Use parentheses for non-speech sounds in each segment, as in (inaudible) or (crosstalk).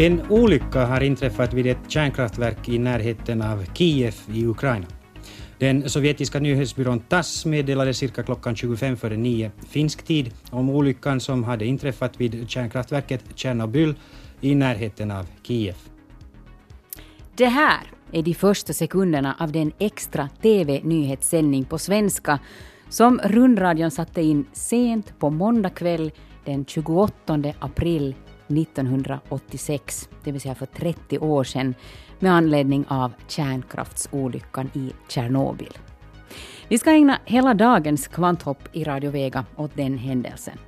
En olycka har inträffat vid ett kärnkraftverk i närheten av Kiev i Ukraina. Den sovjetiska nyhetsbyrån TASS meddelade cirka klockan 25 före 9 finsk tid om olyckan som hade inträffat vid kärnkraftverket Tjernobyl i närheten av Kiev. Det här är de första sekunderna av den extra TV-nyhetssändning på svenska som rundradion satte in sent på måndag kväll den 28 april 1986, det vill säga för 30 år sedan, med anledning av kärnkraftsolyckan i Tjernobyl. Vi ska ägna hela dagens kvanthopp i Radio Vega åt den händelsen.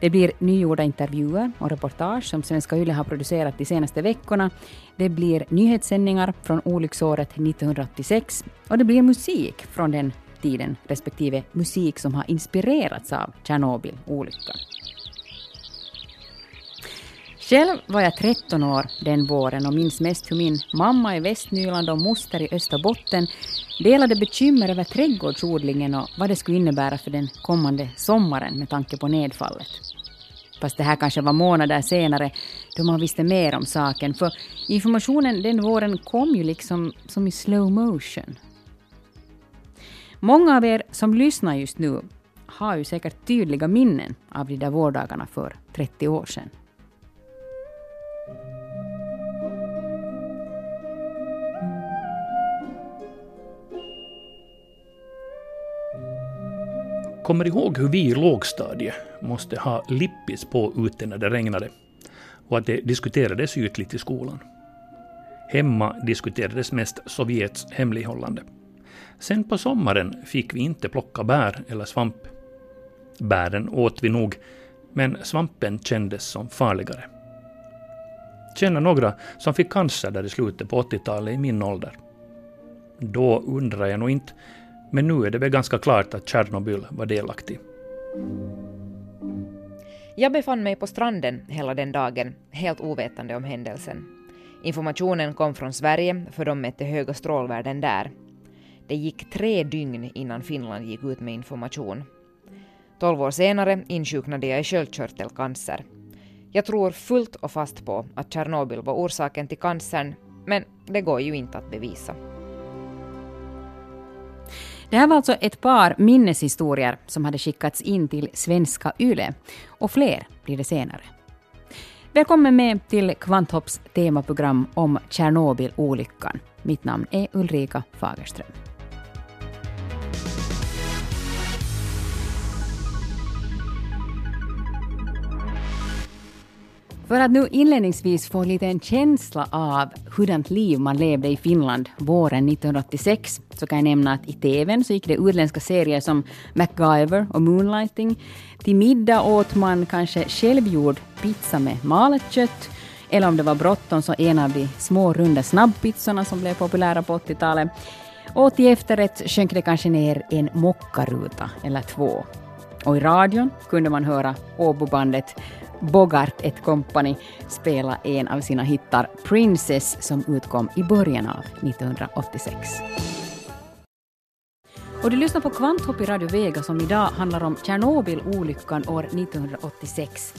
Det blir nygjorda intervjuer och reportage som Svenska Yle har producerat de senaste veckorna. Det blir nyhetssändningar från olycksåret 1986 och det blir musik från den tiden, respektive musik som har inspirerats av Tjernobyl-olyckan. Själv var jag 13 år den våren och minns mest hur min mamma i Västnyland och moster i Österbotten delade bekymmer över trädgårdsodlingen och vad det skulle innebära för den kommande sommaren med tanke på nedfallet. Fast det här kanske var månader senare då man visste mer om saken, för informationen den våren kom ju liksom som i slow motion. Många av er som lyssnar just nu har ju säkert tydliga minnen av de där vårdagarna för 30 år sedan. Kommer ihåg hur vi i lågstadiet måste ha lippis på ute när det regnade och att det diskuterades ytligt i skolan. Hemma diskuterades mest Sovjets hemlighållande. Sen på sommaren fick vi inte plocka bär eller svamp. Bären åt vi nog, men svampen kändes som farligare. Känner några som fick cancer där i slutet på 80-talet i min ålder. Då undrar jag nog inte men nu är det väl ganska klart att Tjernobyl var delaktig. Jag befann mig på stranden hela den dagen, helt ovetande om händelsen. Informationen kom från Sverige, för de mätte höga strålvärden där. Det gick tre dygn innan Finland gick ut med information. Tolv år senare insjuknade jag i sköldkörtelcancer. Jag tror fullt och fast på att Tjernobyl var orsaken till cancern, men det går ju inte att bevisa. Det här var alltså ett par minneshistorier som hade skickats in till Svenska Yle. Och fler blir det senare. Välkommen med till Kvanthopps temaprogram om Tjernobylolyckan. Mitt namn är Ulrika Fagerström. För att nu inledningsvis få lite en känsla av hurdant liv man levde i Finland våren 1986 så kan jag nämna att i TVn så gick det utländska serier som MacGyver och Moonlighting. Till middag åt man kanske självgjord pizza med malet kött eller om det var bråttom så en av de små runda snabbpizzorna som blev populära på 80-talet. Och till efterrätt sjönk det kanske ner en mockaruta eller två. Och i radion kunde man höra Åbobandet Bogart et Company spela en av sina hittar Princess som utkom i början av 1986. Och du lyssnar på Kvanthopp i Radio Vega som idag handlar om Tjernobyl-olyckan år 1986.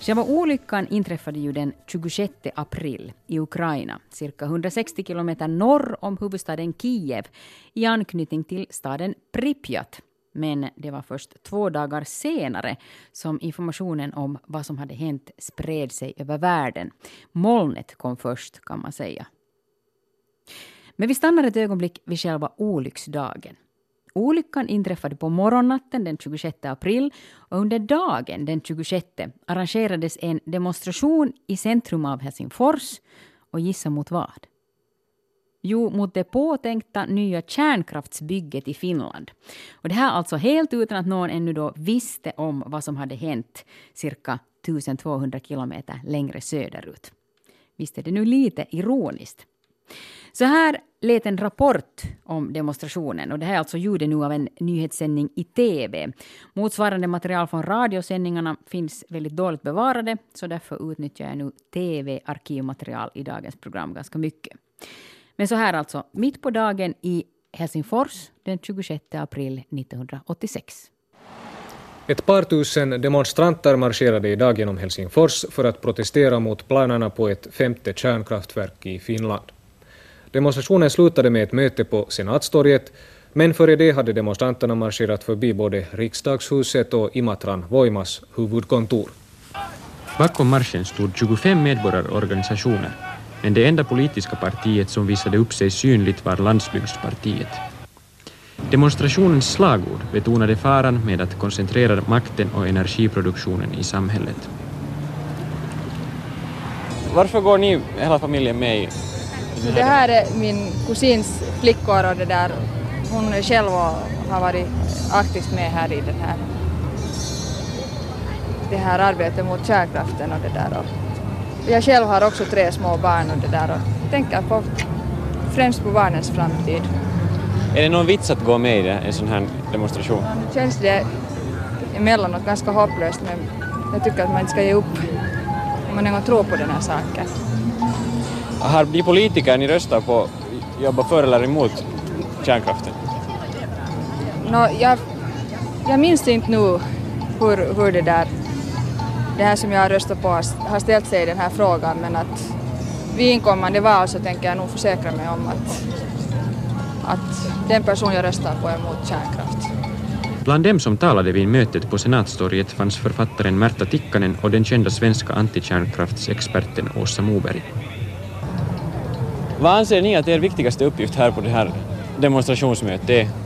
Själva olyckan inträffade ju den 26 april i Ukraina, cirka 160 kilometer norr om huvudstaden Kiev, i anknytning till staden Pripyat men det var först två dagar senare som informationen om vad som hade hänt spred sig över världen. Molnet kom först, kan man säga. Men vi stannar ett ögonblick vid själva olycksdagen. Olyckan inträffade på morgonnatten den 26 april och under dagen den 26 arrangerades en demonstration i centrum av Helsingfors och gissa mot vad? Jo, mot det påtänkta nya kärnkraftsbygget i Finland. Och det här alltså helt utan att någon ännu då visste om vad som hade hänt cirka 1200 kilometer längre söderut. Visst är det nu lite ironiskt. Så här lät en rapport om demonstrationen. Och det här är alltså ljudet nu av en nyhetssändning i TV. Motsvarande material från radiosändningarna finns väldigt dåligt bevarade, så därför utnyttjar jag nu TV-arkivmaterial i dagens program ganska mycket. Men så här alltså, mitt på dagen i Helsingfors den 26 april 1986. Ett par tusen demonstranter marscherade idag genom Helsingfors för att protestera mot planerna på ett femte kärnkraftverk i Finland. Demonstrationen slutade med ett möte på Senatstorget, men före det hade demonstranterna marscherat förbi både riksdagshuset och Imatran Voimas huvudkontor. Bakom marschen stod 25 medborgarorganisationer, men det enda politiska partiet som visade upp sig synligt var Landsbygdspartiet. Demonstrationens slagord betonade faran med att koncentrera makten och energiproduktionen i samhället. Varför går ni hela familjen med i det här är min kusins flickor och det där, hon själv har varit aktivt med här i den här, det här arbetet mot kärnkraften och det där. Jag själv har också tre små barn och det där och tänker på, främst på barnens framtid. Är det någon vits att gå med i en sån här demonstration? Nu känns det emellanåt ganska hopplöst men jag tycker att man inte ska ge upp om man en gång tror på den här saken. Har de politiker ni röstar på jobbat för eller emot kärnkraften? No, jag, jag minns inte nu hur, hur det där, det här som jag har röstat på har ställt sig i den här frågan men att vid inkommande val så tänker jag nog försäkra mig om att, att den person jag röstar på är emot kärnkraft. Bland dem som talade vid mötet på Senatstorget fanns författaren Märta Tikkanen och den kända svenska antikärnkraftsexperten Åsa Moberg. Vad anser ni att er viktigaste uppgift här på det här demonstrationsmötet är?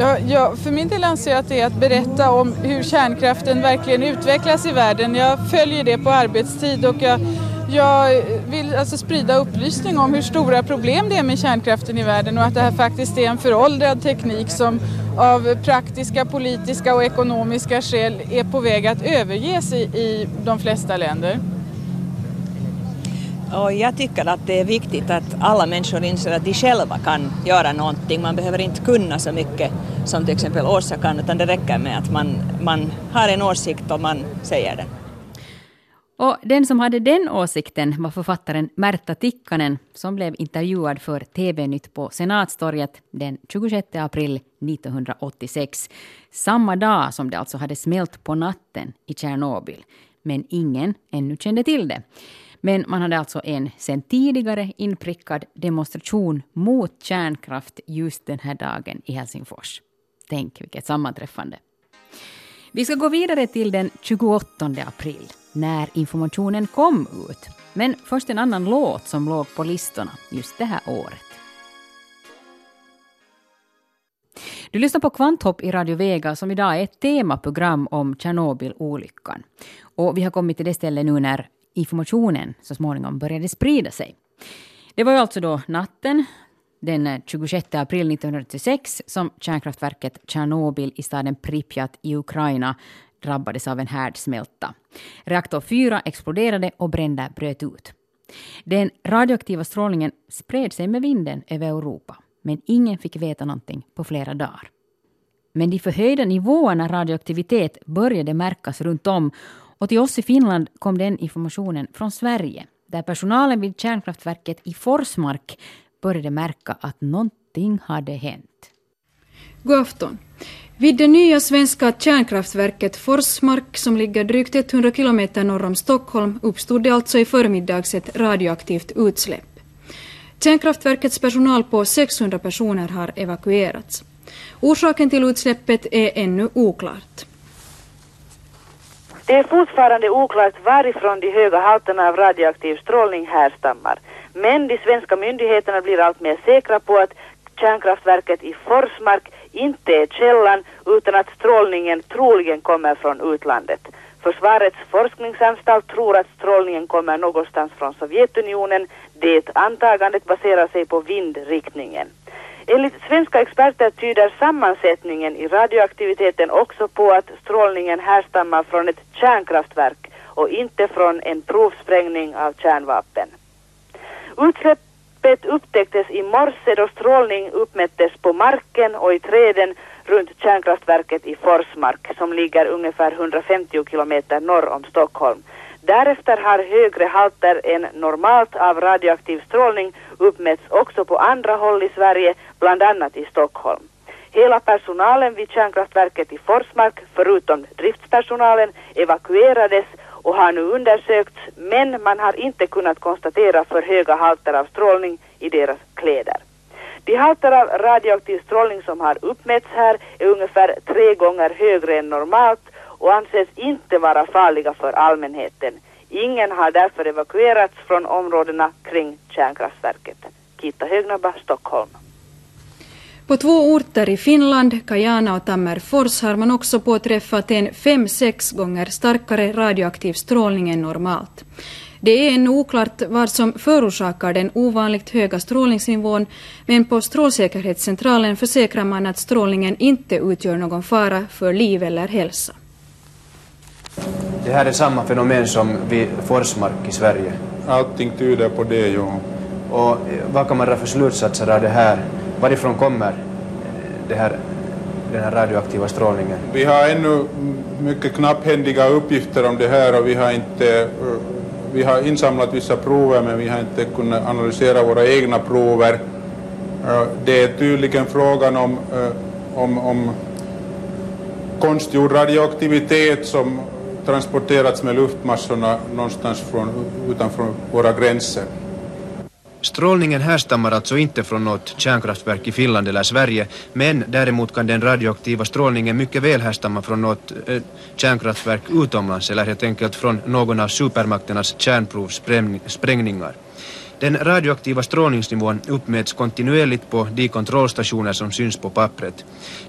Ja, ja, för min del anser jag att det är att berätta om hur kärnkraften verkligen utvecklas i världen. Jag följer det på arbetstid och jag, jag vill alltså sprida upplysning om hur stora problem det är med kärnkraften i världen och att det här faktiskt är en föråldrad teknik som av praktiska, politiska och ekonomiska skäl är på väg att överges i, i de flesta länder. Och jag tycker att det är viktigt att alla människor inser att de själva kan göra någonting. Man behöver inte kunna så mycket som till exempel Åsa kan, utan det räcker med att man, man har en åsikt och man säger den. Och den som hade den åsikten var författaren Märta Tikkanen som blev intervjuad för TV-nytt på Senatstorget den 26 april 1986. Samma dag som det alltså hade smält på natten i Tjernobyl. Men ingen ännu kände till det. Men man hade alltså en sen tidigare inprickad demonstration mot kärnkraft just den här dagen i Helsingfors. Tänk vilket sammanträffande. Vi ska gå vidare till den 28 april, när informationen kom ut. Men först en annan låt som låg på listorna just det här året. Du lyssnar på Kvanthopp i Radio Vega som idag är ett temaprogram om Tjernobylolyckan. Och vi har kommit till det ställe nu när informationen så småningom började sprida sig. Det var ju alltså då natten den eh, 26 april 1986 som kärnkraftverket Tjernobyl i staden Pripyat i Ukraina drabbades av en härdsmälta. Reaktor 4 exploderade och bränder bröt ut. Den radioaktiva strålningen spred sig med vinden över Europa, men ingen fick veta någonting på flera dagar. Men de förhöjda nivåerna radioaktivitet började märkas runt om och till oss i Finland kom den informationen från Sverige, där personalen vid kärnkraftverket i Forsmark började märka att någonting hade hänt. God afton. Vid det nya svenska kärnkraftverket Forsmark, som ligger drygt 100 kilometer norr om Stockholm, uppstod det alltså i förmiddags ett radioaktivt utsläpp. Kärnkraftverkets personal på 600 personer har evakuerats. Orsaken till utsläppet är ännu oklart. Det är fortfarande oklart varifrån de höga halterna av radioaktiv strålning härstammar. Men de svenska myndigheterna blir allt mer säkra på att kärnkraftverket i Forsmark inte är källan utan att strålningen troligen kommer från utlandet. Försvarets forskningsanstalt tror att strålningen kommer någonstans från Sovjetunionen Det antagandet baserar sig på vindriktningen. Enligt svenska experter tyder sammansättningen i radioaktiviteten också på att strålningen härstammar från ett kärnkraftverk och inte från en provsprängning av kärnvapen. Utsläppet upptäcktes i morse då strålning uppmättes på marken och i träden runt kärnkraftverket i Forsmark som ligger ungefär 150 kilometer norr om Stockholm. Därefter har högre halter än normalt av radioaktiv strålning uppmätts också på andra håll i Sverige, bland annat i Stockholm. Hela personalen vid kärnkraftverket i Forsmark, förutom driftspersonalen, evakuerades och har nu undersökts, men man har inte kunnat konstatera för höga halter av strålning i deras kläder. De halter av radioaktiv strålning som har uppmätts här är ungefär tre gånger högre än normalt och anses inte vara farliga för allmänheten. Ingen har därför evakuerats från områdena kring kärnkraftverket. Kita Högnabba, Stockholm. På två orter i Finland, Kajana och Tammerfors, har man också påträffat en 5-6 gånger starkare radioaktiv strålning än normalt. Det är ännu oklart vad som förorsakar den ovanligt höga strålningsnivån, men på Strålsäkerhetscentralen försäkrar man att strålningen inte utgör någon fara för liv eller hälsa. Det här är samma fenomen som vid Forsmark i Sverige. Allting tyder på det, ja. Och vad kan man dra för slutsatser av det här? Varifrån kommer det här, den här radioaktiva strålningen? Vi har ännu mycket knapphändiga uppgifter om det här och vi har inte vi har insamlat vissa prover men vi har inte kunnat analysera våra egna prover. Det är tydligen frågan om, om, om konstgjord radioaktivitet som transporterats med luftmassorna någonstans från, utanför våra gränser. Strålningen härstammar alltså inte från något kärnkraftverk i Finland eller Sverige, men däremot kan den radioaktiva strålningen mycket väl härstamma från något eh, kärnkraftverk utomlands eller helt enkelt från någon av supermakternas kärnprovsprängningar. Den radioaktiva strålningsnivån uppmäts kontinuerligt på de kontrollstationer som syns på pappret.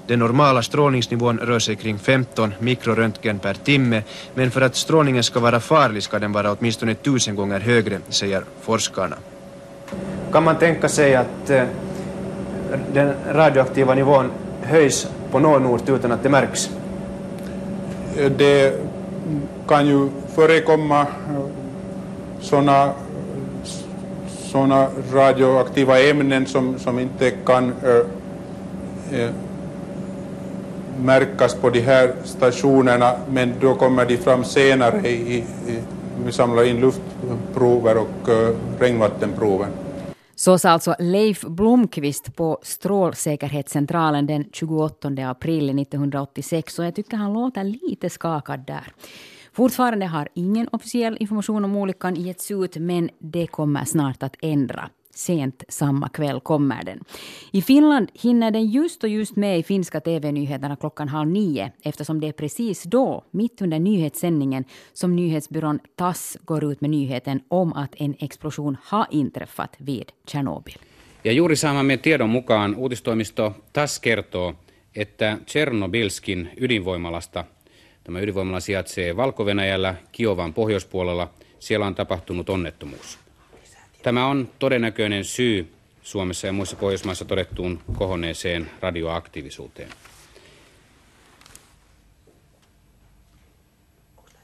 Den normala strålningsnivån rör sig kring 15 mikroröntgen per timme, men för att strålningen ska vara farlig ska den vara åtminstone tusen gånger högre, säger forskarna. Kan man tänka sig att eh, den radioaktiva nivån höjs på någon ort utan att det märks? Eh, det kan ju förekomma eh, sådana sådana radioaktiva ämnen som, som inte kan äh, märkas på de här stationerna men då kommer de fram senare i, i vi samlar in luftprover och äh, regnvattenprover. Så sa alltså Leif Blomqvist på Strålsäkerhetscentralen den 28 april 1986 och jag tycker han låter lite skakad där. Fortfarande har ingen officiell information om olyckan getts ut men det kommer snart att ändra. Sent samma kväll kommer den. I Finland hinner den just och just med i finska TV-nyheterna klockan halv nio eftersom det är precis då, mitt under nyhetssändningen, som nyhetsbyrån TASS går ut med nyheten om att en explosion har inträffat vid Tjernobyl. Ja juuri saamamme tiedon mukaan uutistoimisto TASS kertoo, että Tjernobylskin ydinvoimalasta, tämä ydinvoimala sijaitsee Valko-Venäjällä, Kiovan pohjoispuolella, siellä on tapahtunut onnettomuus. Tämä on todennäköinen syy Suomessa ja muissa Pohjoismaissa todettuun kohonneeseen radioaktiivisuuteen.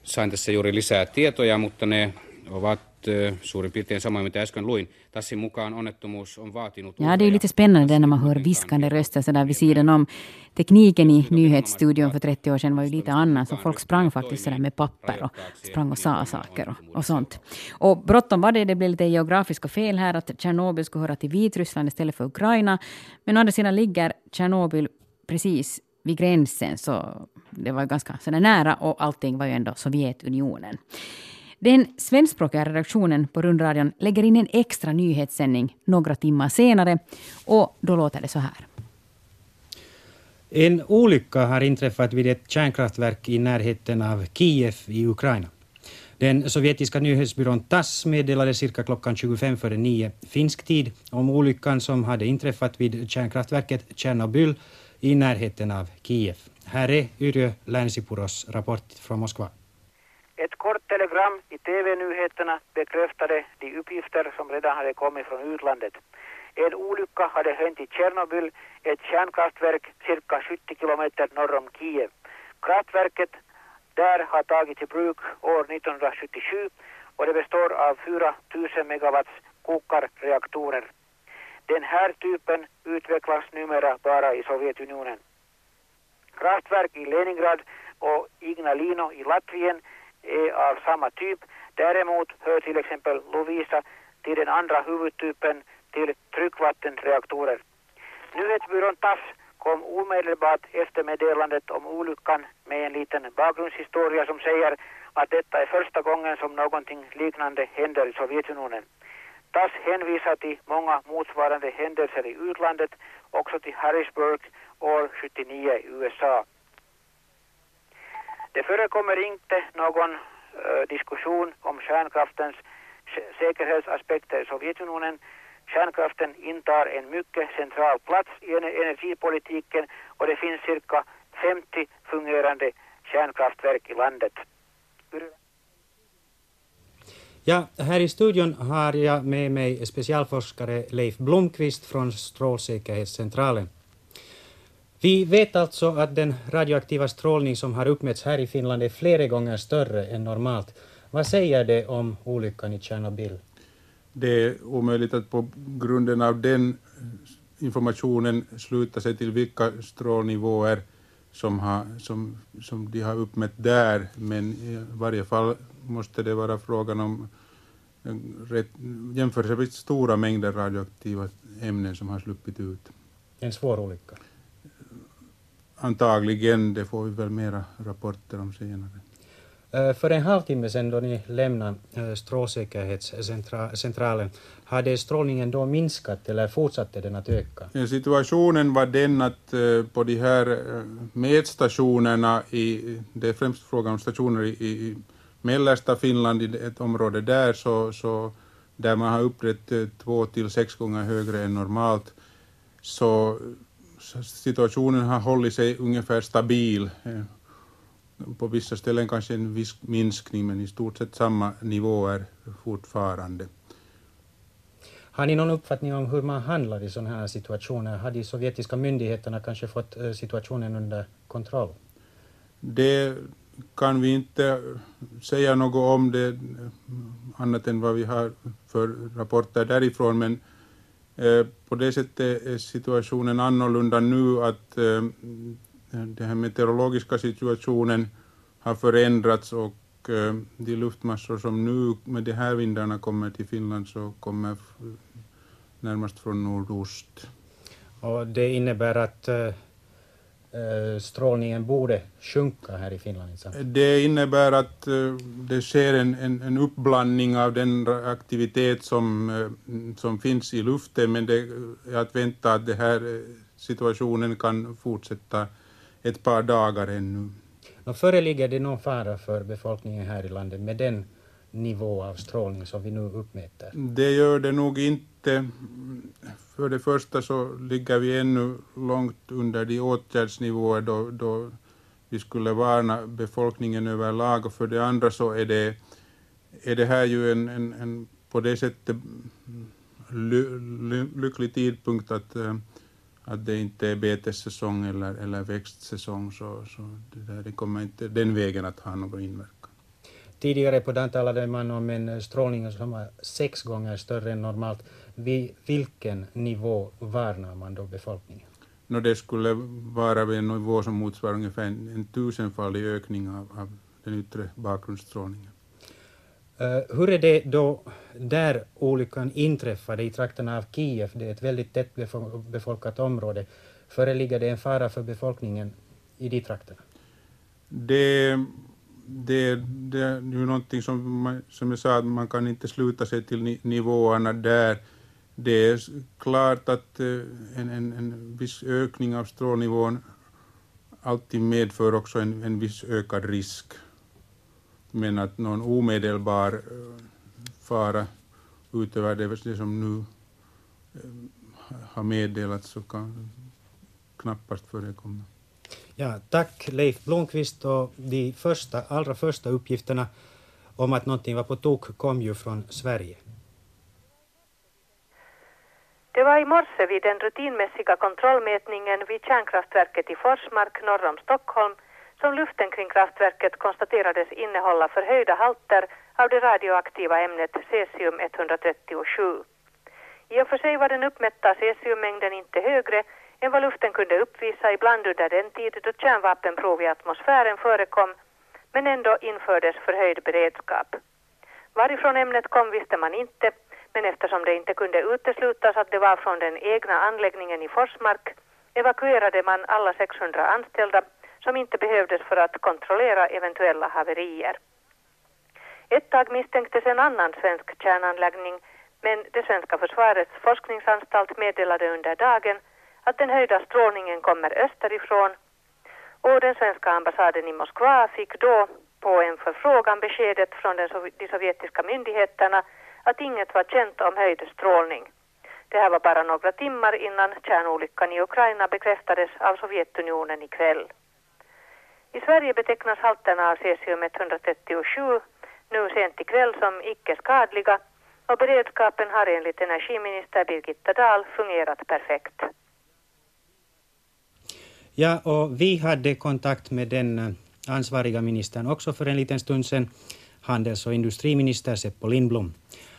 Sain tässä juuri lisää tietoja, mutta ne ovat suurin piirtein samoin mitä äsken luin. Tassin mukaan onnettomuus on vaatinut... Ja, det är lite spännande när man hör viskande röster sådär vid sidan om. Tekniken i nyhetsstudion för 30 år sedan var ju lite annan, så folk sprang faktiskt sådär med papper och sprang och sa saker och, och sånt. Och bråttom var det, det blev lite geografiska fel här, att Tjernobyl skulle höra till Vitryssland istället för Ukraina. Men å andra sidan ligger Tjernobyl precis vid gränsen, så det var ganska sådär nära och allting var ju ändå Sovjetunionen. Den svenskspråkiga redaktionen på rundradion lägger in en extra nyhetssändning några timmar senare och då låter det så här. En olycka har inträffat vid ett kärnkraftverk i närheten av Kiev i Ukraina. Den sovjetiska nyhetsbyrån TASS meddelade cirka klockan 25 före 9 finsk tid om olyckan som hade inträffat vid kärnkraftverket Tjernobyl i närheten av Kiev. Här är Yrjö Länsipuros rapport från Moskva. Ett kort telegram i TV-nyheterna bekräftade de uppgifter som redan hade kommit från utlandet. En olycka hade hänt i Tjernobyl, ett kärnkraftverk cirka 70 kilometer norr om Kiev. Kraftverket där har tagits i bruk år 1977 och det består av 4000 megawatts kokarreaktorer. Den här typen utvecklas numera bara i Sovjetunionen. Kraftverk i Leningrad och Ignalino i Latvien är av samma typ. Däremot hör till exempel Lovisa till den andra huvudtypen till tryckvattenreaktorer. Nyhetsbyrån TASS kom omedelbart efter meddelandet om olyckan med en liten bakgrundshistoria som säger att detta är första gången som någonting liknande händer i Sovjetunionen. TASS hänvisar till många motsvarande händelser i utlandet, också till Harrisburg år 79 i USA. Det förekommer inte någon eh, diskussion om kärnkraftens säkerhetsaspekter i Sovjetunionen. Kärnkraften intar en mycket central plats i energipolitiken och det finns cirka 50 fungerande kärnkraftverk i landet. Ja, här i studion har jag med mig specialforskare Leif Blomqvist från Strålsäkerhetscentralen. Vi vet alltså att den radioaktiva strålning som har uppmätts här i Finland är flera gånger större än normalt. Vad säger det om olyckan i Tjernobyl? Det är omöjligt att på grunden av den informationen sluta sig till vilka strålnivåer som, har, som, som de har uppmätt där, men i varje fall måste det vara frågan om rätt, jämförelsevis stora mängder radioaktiva ämnen som har sluppit ut. En svår olycka? Antagligen, det får vi väl mera rapporter om senare. För en halvtimme sedan då ni lämnade strålsäkerhetscentralen, hade strålningen då minskat eller fortsatte den att öka? Situationen var den att på de här mätstationerna, i, det är främst fråga om stationer i, i mellersta Finland, i ett område där, så, så där man har upprätt två till sex gånger högre än normalt, så situationen har hållit sig ungefär stabil. På vissa ställen kanske en viss minskning, men i stort sett samma nivåer fortfarande. Har ni någon uppfattning om hur man handlar i sådana här situationer? Har de sovjetiska myndigheterna kanske fått situationen under kontroll? Det kan vi inte säga något om det annat än vad vi har för rapporter därifrån, men Eh, på det sättet är situationen annorlunda nu att eh, den här meteorologiska situationen har förändrats och eh, de luftmassor som nu med de här vindarna kommer till Finland så kommer närmast från nordost. Och det innebär att strålningen borde sjunka här i Finland? Det innebär att det sker en, en, en uppblandning av den aktivitet som, som finns i luften, men det är att vänta att den här situationen kan fortsätta ett par dagar ännu. Och föreligger det någon fara för befolkningen här i landet med den nivå av strålning som vi nu uppmäter? Det gör det nog inte. För det första så ligger vi ännu långt under de åtgärdsnivåer då, då vi skulle varna befolkningen överlag och för det andra så är det, är det här ju en, en, en på det sättet ly, ly, lycklig tidpunkt att, att det inte är betessäsong eller, eller växtsäsong så, så det, där, det kommer inte den vägen att ha någon inverkan. Tidigare på dagen talade man om en strålning som var sex gånger större än normalt. Vid vilken nivå varnar man då befolkningen? No, det skulle vara vid en nivå som motsvarar ungefär en, en tusenfaldig ökning av, av den yttre bakgrundsstrålningen. Uh, hur är det då där olyckan inträffade i trakterna av Kiev? Det är ett väldigt tätt befolkat område. Föreligger det en fara för befolkningen i de trakterna? Det det, det är ju någonting som, man, som jag sa, att man kan inte sluta sig till nivåerna där. Det är klart att eh, en, en, en viss ökning av strålnivån alltid medför också en, en viss ökad risk. Men att någon omedelbar eh, fara utöver det som nu eh, har meddelats så kan knappast förekomma. Ja, tack Leif Blomqvist och de första, allra första uppgifterna om att någonting var på tok kom ju från Sverige. Det var i morse vid den rutinmässiga kontrollmätningen vid kärnkraftverket i Forsmark norr om Stockholm som luften kring kraftverket konstaterades innehålla förhöjda halter av det radioaktiva ämnet cesium-137. I och för sig var den uppmätta cesiummängden inte högre än vad luften kunde uppvisa ibland under den tid då kärnvapenprov i atmosfären förekom, men ändå infördes förhöjd beredskap. Varifrån ämnet kom visste man inte, men eftersom det inte kunde uteslutas att det var från den egna anläggningen i Forsmark evakuerade man alla 600 anställda som inte behövdes för att kontrollera eventuella haverier. Ett tag misstänktes en annan svensk kärnanläggning men det svenska försvarets forskningsanstalt meddelade under dagen att den höjda strålningen kommer österifrån och den svenska ambassaden i Moskva fick då på en förfrågan beskedet från sov de sovjetiska myndigheterna att inget var känt om höjd strålning. Det här var bara några timmar innan kärnolyckan i Ukraina bekräftades av Sovjetunionen ikväll. I Sverige betecknas halterna av cesium-137 nu sent ikväll som icke skadliga och beredskapen har enligt energiminister Birgitta Dahl fungerat perfekt. Ja, och vi hade kontakt med den eh, ansvariga ministern också för en liten stund sedan, handels och industriminister Seppo Lindblom.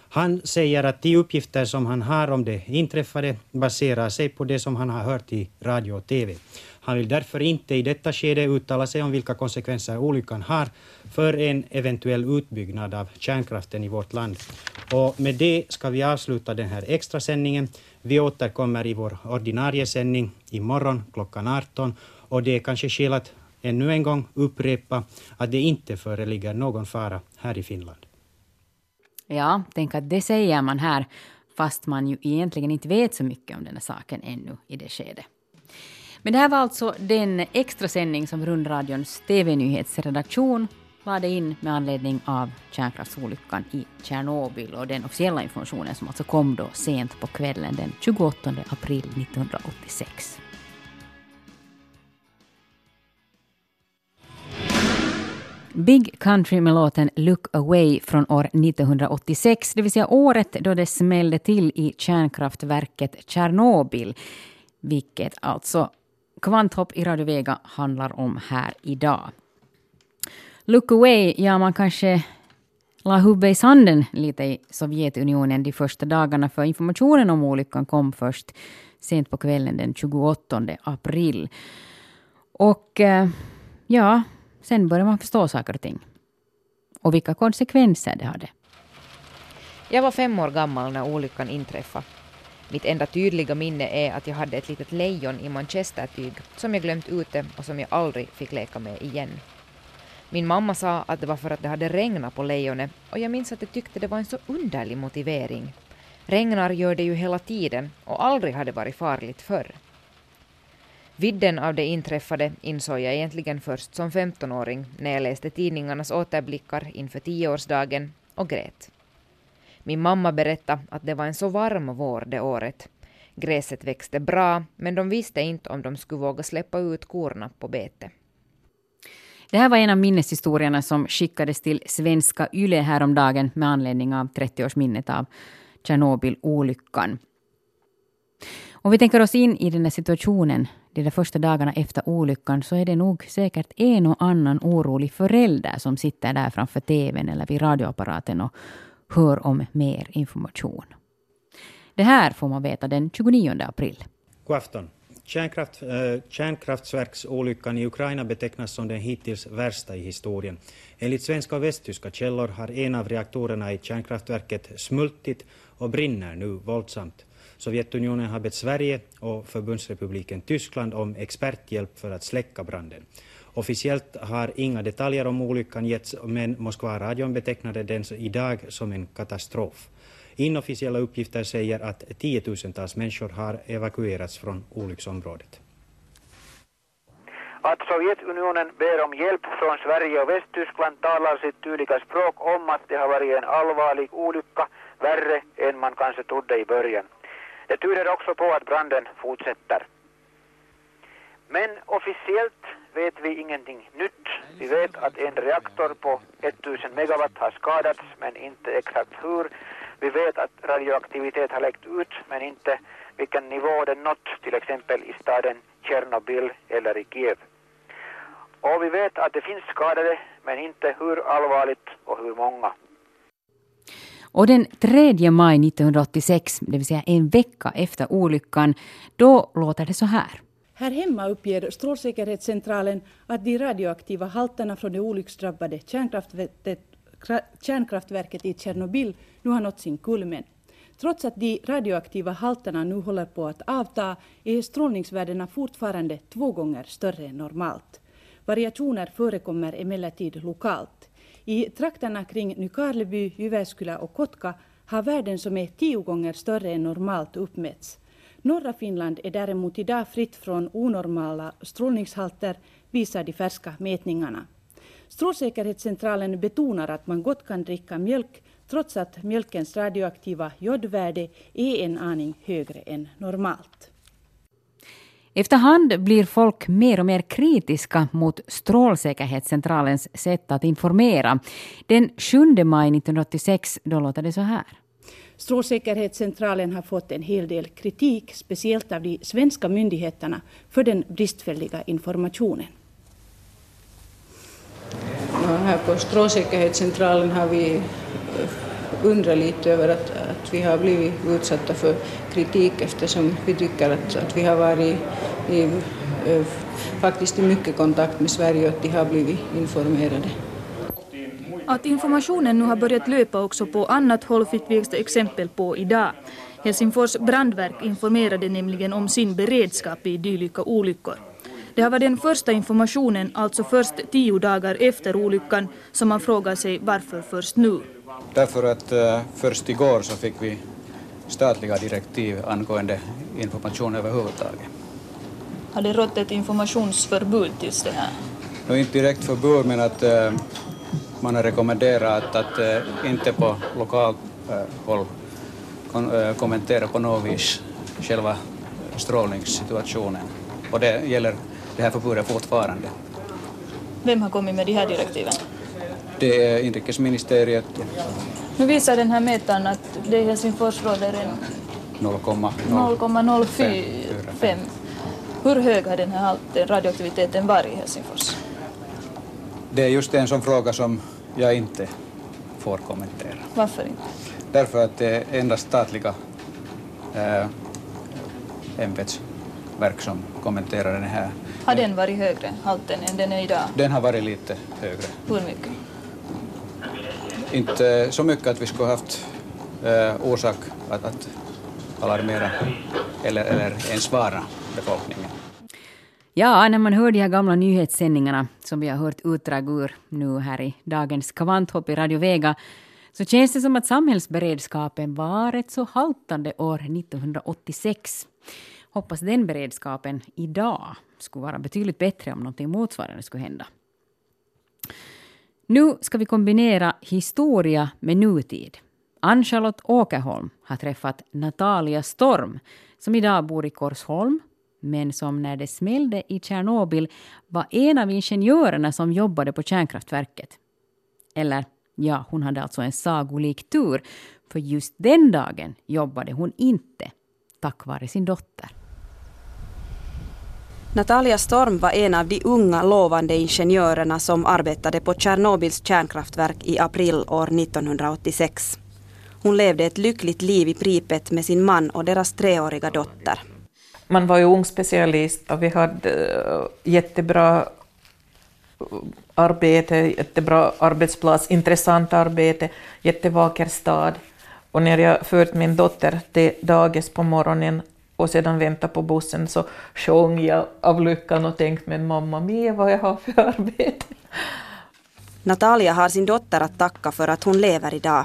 Han säger att de uppgifter som han har om det inträffade baserar sig på det som han har hört i radio och TV. Han vill därför inte i detta skede uttala sig om vilka konsekvenser olyckan har för en eventuell utbyggnad av kärnkraften i vårt land. Och med det ska vi avsluta den här extra sändningen. Vi återkommer i vår ordinarie sändning imorgon klockan 18 och det är kanske skäl att ännu en gång upprepa att det inte föreligger någon fara här i Finland. Ja, tänk att det säger man här fast man ju egentligen inte vet så mycket om den här saken ännu i det skedet. Men det här var alltså den extra sändning som Rundradions TV-nyhetsredaktion lade in med anledning av kärnkraftsolyckan i Tjernobyl och den officiella informationen som alltså kom då sent på kvällen den 28 april 1986. Big Country med låten Look Away från år 1986, det vill säga året då det smällde till i kärnkraftverket Tjernobyl, vilket alltså Kvanthopp i Radio Vega handlar om här idag. Look away, ja man kanske la huvudet i sanden lite i Sovjetunionen de första dagarna för informationen om olyckan kom först sent på kvällen den 28 april. Och eh, ja, sen började man förstå saker och ting. Och vilka konsekvenser det hade. Jag var fem år gammal när olyckan inträffade. Mitt enda tydliga minne är att jag hade ett litet lejon i manchestertyg som jag glömt ute och som jag aldrig fick leka med igen. Min mamma sa att det var för att det hade regnat på lejonet och jag minns att jag tyckte det var en så underlig motivering. Regnar gör det ju hela tiden och aldrig hade varit farligt förr. Vidden av det inträffade insåg jag egentligen först som 15-åring när jag läste tidningarnas återblickar inför tioårsdagen och grät. Min mamma berättade att det var en så varm vår det året. Gräset växte bra, men de visste inte om de skulle våga släppa ut korna på bete. Det här var en av minneshistorierna som skickades till svenska YLE häromdagen med anledning av 30-årsminnet av Tjernobylolyckan. Om vi tänker oss in i den här situationen de där första dagarna efter olyckan så är det nog säkert en och annan orolig förälder som sitter där framför tvn eller vid radioapparaten och hör om mer information. Det här får man veta den 29 april. God afton. Kärnkraft, äh, kärnkraftverksolyckan i Ukraina betecknas som den hittills värsta i historien. Enligt svenska och västtyska källor har en av reaktorerna i kärnkraftverket smultit och brinner nu våldsamt. Sovjetunionen har bett Sverige och Förbundsrepubliken Tyskland om experthjälp för att släcka branden. Officiellt har inga detaljer om olyckan getts, men Moskva-radion betecknade den idag som en katastrof. Inofficiella uppgifter säger att tiotusentals människor har evakuerats från olycksområdet. Att Sovjetunionen ber om hjälp från Sverige och Västtyskland talar sitt tydliga språk om att det har varit en allvarlig olycka, värre än man kanske trodde i början. Det tyder också på att branden fortsätter. Men officiellt vet vi ingenting nytt Vi vet att en reaktor på 1000 megawatt har skadats, men inte exakt hur. Vi vet att radioaktivitet har läckt ut, men inte vilken nivå den nått, till exempel i staden Tjernobyl eller i Kiev. Och vi vet att det finns skadade, men inte hur allvarligt och hur många. Och den 3 maj 1986, det vill säga en vecka efter olyckan, då låter det så här. Här hemma uppger Strålsäkerhetscentralen att de radioaktiva halterna från det olycksdrabbade kärnkraftverket, kärnkraftverket i Tjernobyl nu har nått sin kulmen. Trots att de radioaktiva halterna nu håller på att avta är strålningsvärdena fortfarande två gånger större än normalt. Variationer förekommer emellertid lokalt. I trakterna kring Nykarleby, Jyväskylä och Kotka har värden som är tio gånger större än normalt uppmätts. Norra Finland är däremot idag fritt från onormala strålningshalter, visar de färska mätningarna. Strålsäkerhetscentralen betonar att man gott kan dricka mjölk trots att mjölkens radioaktiva jodvärde är en aning högre än normalt. Efterhand blir folk mer och mer kritiska mot Strålsäkerhetscentralens sätt att informera. Den 7 maj 1986 då låter det så här. Strålsäkerhetscentralen har fått en hel del kritik, speciellt av de svenska myndigheterna, för den bristfälliga informationen. Ja, här på Strålsäkerhetscentralen har vi eh, undrat lite över att, att vi har blivit utsatta för kritik eftersom vi tycker att, att vi har varit i, eh, faktiskt i mycket kontakt med Sverige och att de har blivit informerade. Att informationen nu har börjat löpa också på annat håll fick vi exempel på idag. Helsingfors brandverk informerade nämligen om sin beredskap i dylika olyckor. Det har varit den första informationen, alltså först tio dagar efter olyckan, som man frågar sig varför först nu. Därför att uh, först igår så fick vi statliga direktiv angående information överhuvudtaget. Har det rått ett informationsförbud tills det här? No, inte direkt förbud, men att uh, man har rekommenderat att, att uh, inte på lokalt håll kon, kommentera på något vis själva strålningssituationen. Och det gäller det här förbudet fortfarande. Vem har kommit med de här direktiven? Det är inrikesministeriet. Nu visar den här mätaren att det i Helsingfors råder en 0,045. Hur hög har den här radioaktiviteten varit i Helsingfors? Det är just en sån fråga som jag inte får kommentera. Varför inte? Därför att det är endast statliga äh, ämbetsverk som kommenterar den här. Har den varit högre, halten, än den är idag? Den har varit lite högre. Hur mycket? Inte så mycket att vi skulle haft äh, orsak att, att alarmera eller, eller ens vara befolkningen. Ja, när man hör de här gamla nyhetssändningarna som vi har hört utdrag ur nu här i dagens kvanthopp i Radio Vega så känns det som att samhällsberedskapen var rätt så haltande år 1986. Hoppas den beredskapen idag skulle vara betydligt bättre om någonting motsvarande skulle hända. Nu ska vi kombinera historia med nutid. Ann-Charlotte Åkerholm har träffat Natalia Storm som idag bor i Korsholm men som när det smällde i Tjernobyl var en av ingenjörerna som jobbade på kärnkraftverket. Eller, ja, hon hade alltså en sagolik tur, för just den dagen jobbade hon inte, tack vare sin dotter. Natalia Storm var en av de unga lovande ingenjörerna som arbetade på Tjernobyls kärnkraftverk i april år 1986. Hon levde ett lyckligt liv i Pripet med sin man och deras treåriga dotter. Man var ju ung specialist och vi hade eh, jättebra eh, arbete, jättebra arbetsplats, intressant arbete, jättevacker stad. Och när jag fört min dotter till dagis på morgonen och sedan väntade på bussen så sjöng jag av lyckan och tänkte men mamma mia vad jag har för arbete. Natalia har sin dotter att tacka för att hon lever idag.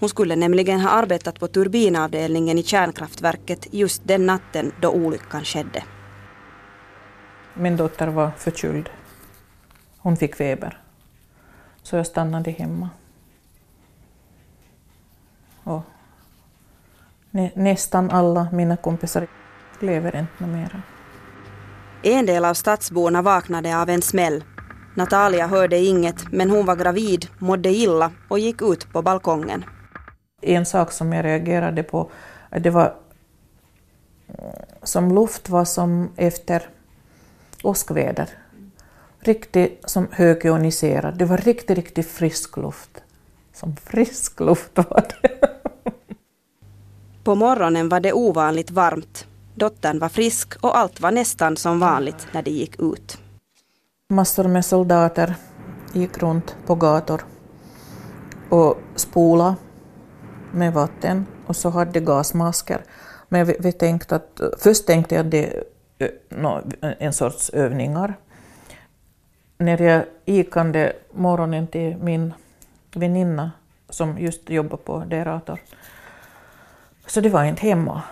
Hon skulle nämligen ha arbetat på turbinavdelningen i kärnkraftverket just den natten då olyckan skedde. Min dotter var förkyld. Hon fick feber. Så jag stannade hemma. Och nä nästan alla mina kompisar lever inte mera. En del av stadsborna vaknade av en smäll. Natalia hörde inget men hon var gravid, mådde illa och gick ut på balkongen. En sak som jag reagerade på, det var som luft var som efter åskväder. Riktigt som högioniserad. Det var riktigt, riktigt frisk luft. Som frisk luft var det. (laughs) På morgonen var det ovanligt varmt. Dottern var frisk och allt var nästan som vanligt när de gick ut. Massor med soldater gick runt på gator och spola med vatten och så hade de gasmasker. Men vi, vi tänkte att, först tänkte jag att det eh, no, en sorts övningar. När jag gick morgonen till min väninna som just jobbar på Derator, så det var inte hemma.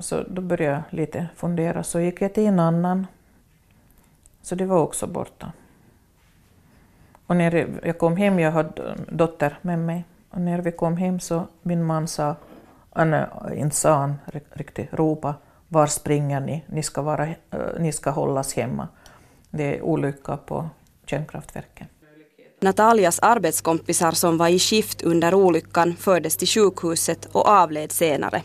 Så då började jag lite fundera, så gick jag till en annan, så det var också borta. Och när jag kom hem, jag hade dotter med mig, och när vi kom hem så min man sa, han inte sa han riktigt, ropa, var springer ni? Ni ska, vara, eh, ni ska hållas hemma. Det är olycka på kärnkraftverken. Natalias arbetskompisar som var i skift under olyckan fördes till sjukhuset och avled senare.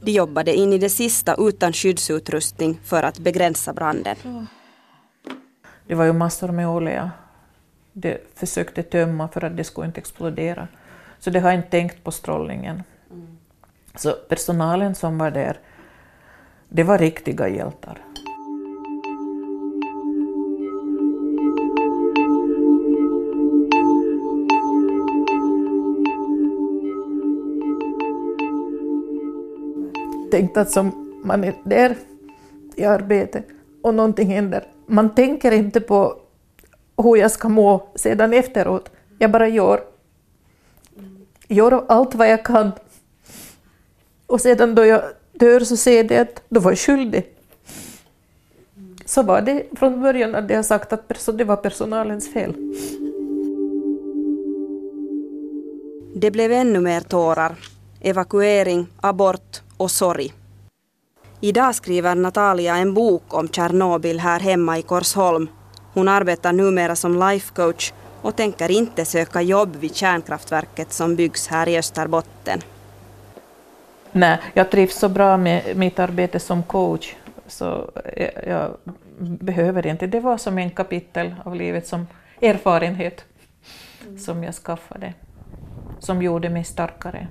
De jobbade in i det sista utan skyddsutrustning för att begränsa branden. Det var ju massor med olja. De försökte tömma för att det skulle inte explodera. Så de har inte tänkt på strålningen. Så personalen som var där, det var riktiga hjältar. Tänk att som man är där i arbete och någonting händer, man tänker inte på hur jag ska må sedan efteråt. Jag bara gör. Gör allt vad jag kan. Och sedan då jag dör så ser de att då var jag skyldig. Så var det från början att de har sagt att det var personalens fel. Det blev ännu mer tårar. Evakuering, abort och sorg. Idag skriver Natalia en bok om Tjernobyl här hemma i Korsholm. Hon arbetar numera som lifecoach och tänker inte söka jobb vid kärnkraftverket som byggs här i Österbotten. Nej, jag trivs så bra med mitt arbete som coach så jag, jag behöver inte. Det var som en kapitel av livet som erfarenhet mm. som jag skaffade, som gjorde mig starkare.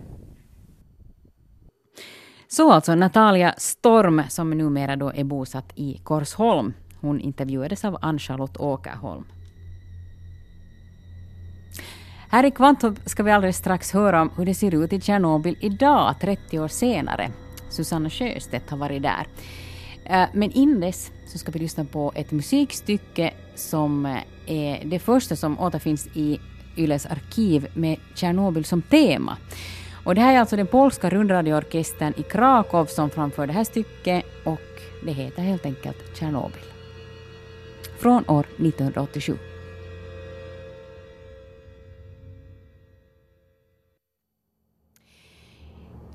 Så alltså Natalia Storm, som numera då är bosatt i Korsholm. Hon intervjuades av Ann-Charlotte Åkerholm. Här i Kvantum ska vi alldeles strax höra om hur det ser ut i Tjernobyl idag, 30 år senare. Susanna Sjöstedt har varit där. Eh, men innan dess så ska vi lyssna på ett musikstycke som eh, är det första som återfinns i Yles arkiv med Tjernobyl som tema. Och det här är alltså den polska rundradioorkestern i Krakow som framför det här stycket och det heter helt enkelt Tjernobyl. Från år 1987.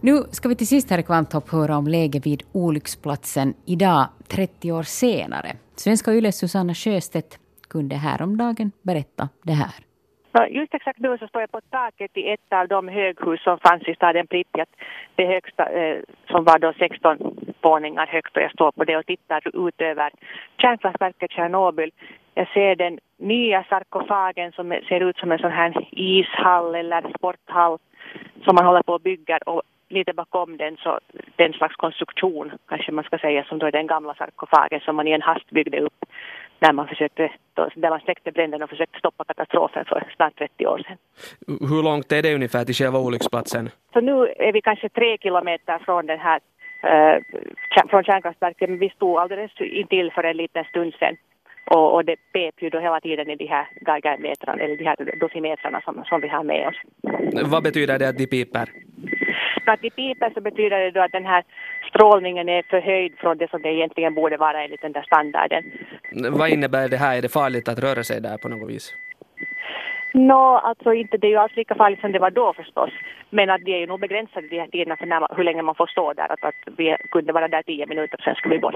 Nu ska vi till sist här i Kvanthopp höra om läget vid olycksplatsen idag, 30 år senare. Svenska Yles Susanna Sjöstedt kunde häromdagen berätta det här. Just exakt nu så står jag på taket i ett av de höghus som fanns i staden Pripyat. Det högsta eh, som var då 16 våningar högt och jag står på det och tittar ut över kärnkraftverket Tjernobyl. Jag ser den nya sarkofagen som ser ut som en sån här ishall eller sporthall som man håller på och bygger. och lite bakom den så den slags konstruktion kanske man ska säga som då är den gamla sarkofagen som man i en hast byggde upp när man försökte, då, där man släckte bränderna och försökte stoppa katastrofen för snart 30 år sedan. Hur långt är det ungefär till själva olycksplatsen? Så nu är vi kanske tre kilometer från den här eh, från kärnkraftverket men vi stod alldeles intill för en liten stund sedan och, och det pep ju då hela tiden i de här geigermetrarna, eller de här dosimetrarna som, som vi har med oss. Vad betyder det att de piper? Att i piper så betyder det då att den här strålningen är förhöjd från det som det egentligen borde vara enligt den där standarden. Vad innebär det här? Är det farligt att röra sig där på något vis? Nå, alltså inte, det är ju alls lika farligt som det var då förstås. Men att det är ju nog begränsade de här tiderna för när, hur länge man får stå där. Att, att vi kunde vara där tio minuter och sen skulle vi bort.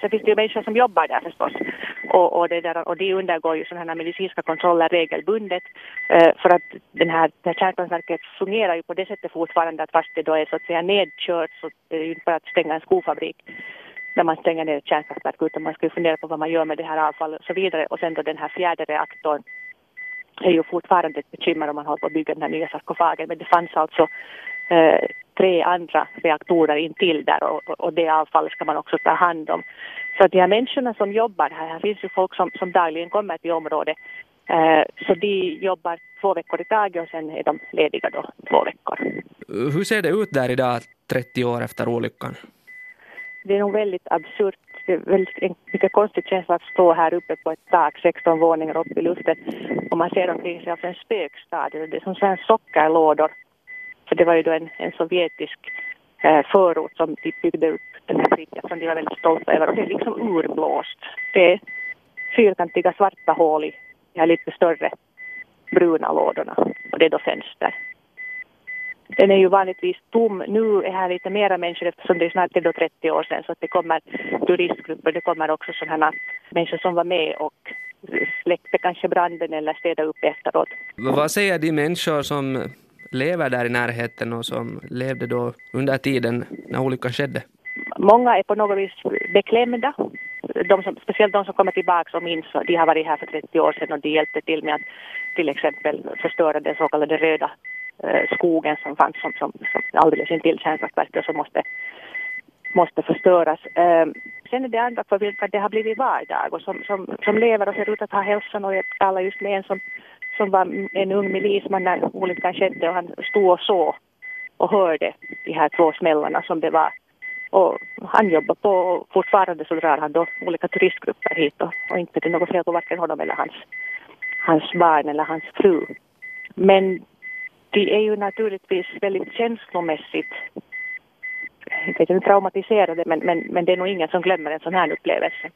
Sen finns det ju människor som jobbar där förstås. Och, och, det där, och de undergår ju sådana här medicinska kontroller regelbundet. Eh, för att den här, det här kärnkraftverket fungerar ju på det sättet fortfarande att fast det då är så att säga nedkört så det är ju inte bara att stänga en skofabrik när man stänger ner ett kärnkraftverk utan man ska ju fundera på vad man gör med det här avfallet och så vidare. Och sen då den här fjärde reaktorn är ju fortfarande ett bekymmer om man håller på att bygga den här nya sarkofagen. Men det fanns alltså eh, tre andra reaktorer intill där och, och det avfallet ska man också ta hand om. Så att de här människorna som jobbar här, här finns ju folk som, som dagligen kommer till området. Eh, så de jobbar två veckor i taget och sen är de lediga då två veckor. Hur ser det ut där idag, 30 år efter olyckan? Det är nog väldigt absurt det är väldigt en mycket konstig känsla att stå här uppe på ett tak 16 våningar upp i luften och man ser omkring sig alltså en spökstad. Det är som så sockerlådor. För det var ju då en, en sovjetisk eh, förort som de byggde upp den här Pripyat som de var väldigt stolta över. Och det är liksom urblåst. Det är fyrkantiga svarta hål i de här lite större bruna lådorna. Och det är då fönster. Den är ju vanligtvis tom. Nu är här lite mera människor eftersom det är snart är 30 år sedan så att det kommer turistgrupper, det kommer också sådana människor som var med och släckte kanske branden eller städade upp efteråt. Vad säger de människor som lever där i närheten och som levde då under tiden när olyckan skedde? Många är på något vis beklämda. De som, speciellt de som kommer tillbaka och minns, de har varit här för 30 år sedan och de hjälpte till med att till exempel förstöra den så kallade röda Eh, skogen som fanns som, som, som alldeles intill kärnkraftverket och som måste, måste förstöras. Eh, sen är det andra för vilka det har blivit vardag och som, som, som lever och ser ut att ha hälsan och jag talar just med en som, som var en ung milisman när olyckan skedde och han stod och såg och hörde de här två smällarna som det var. Och han jobbar på och fortfarande så drar han då olika turistgrupper hit och, och inte det är något fel på varken honom eller hans, hans barn eller hans fru. Men de är ju naturligtvis väldigt känslomässigt inte vet traumatiserade men, men, men det är nog ingen som glömmer en sån här upplevelse.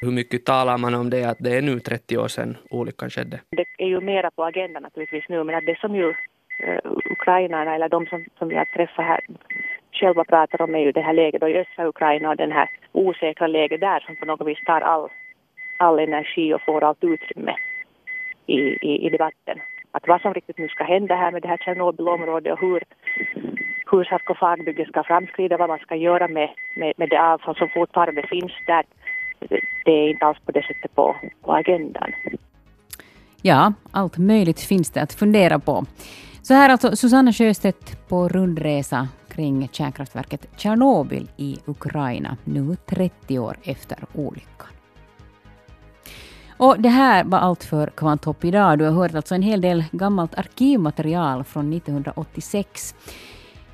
Hur mycket talar man om det att det är nu 30 år sedan olyckan skedde? Det är ju mera på agendan naturligtvis nu men att det som ju uh, ukrainarna eller de som, som vi har träffat här själva pratar om är ju det här läget i östra Ukraina och den här osäkra läget där som på något vis tar all, all energi och får allt utrymme i, i, i debatten att vad som riktigt nu ska hända här med det här Tjernobylområdet och hur, hur sarkofagbygget ska framskrida, vad man ska göra med, med, med det avfall som fortfarande finns där. Det är inte alls på det sättet på, på agendan. Ja, allt möjligt finns det att fundera på. Så här alltså Susanna Sjöstedt på rundresa kring kärnkraftverket Tjernobyl i Ukraina, nu 30 år efter olyckan. Och det här var allt för Kvanthopp idag. Du har hört alltså en hel del gammalt arkivmaterial från 1986.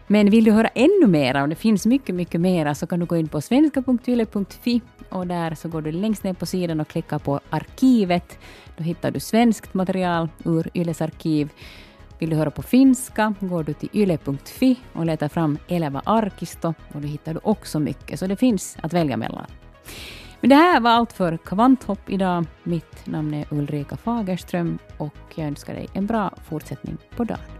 Men vill du höra ännu mera, och det finns mycket, mycket mera, så kan du gå in på svenska.yle.fi och där så går du längst ner på sidan och klickar på arkivet. Då hittar du svenskt material ur Yles arkiv. Vill du höra på finska går du till yle.fi och letar fram Eleva Arkisto och då hittar du också mycket, så det finns att välja mellan. Men det här var allt för Kvanthopp idag. Mitt namn är Ulrika Fagerström och jag önskar dig en bra fortsättning på dagen.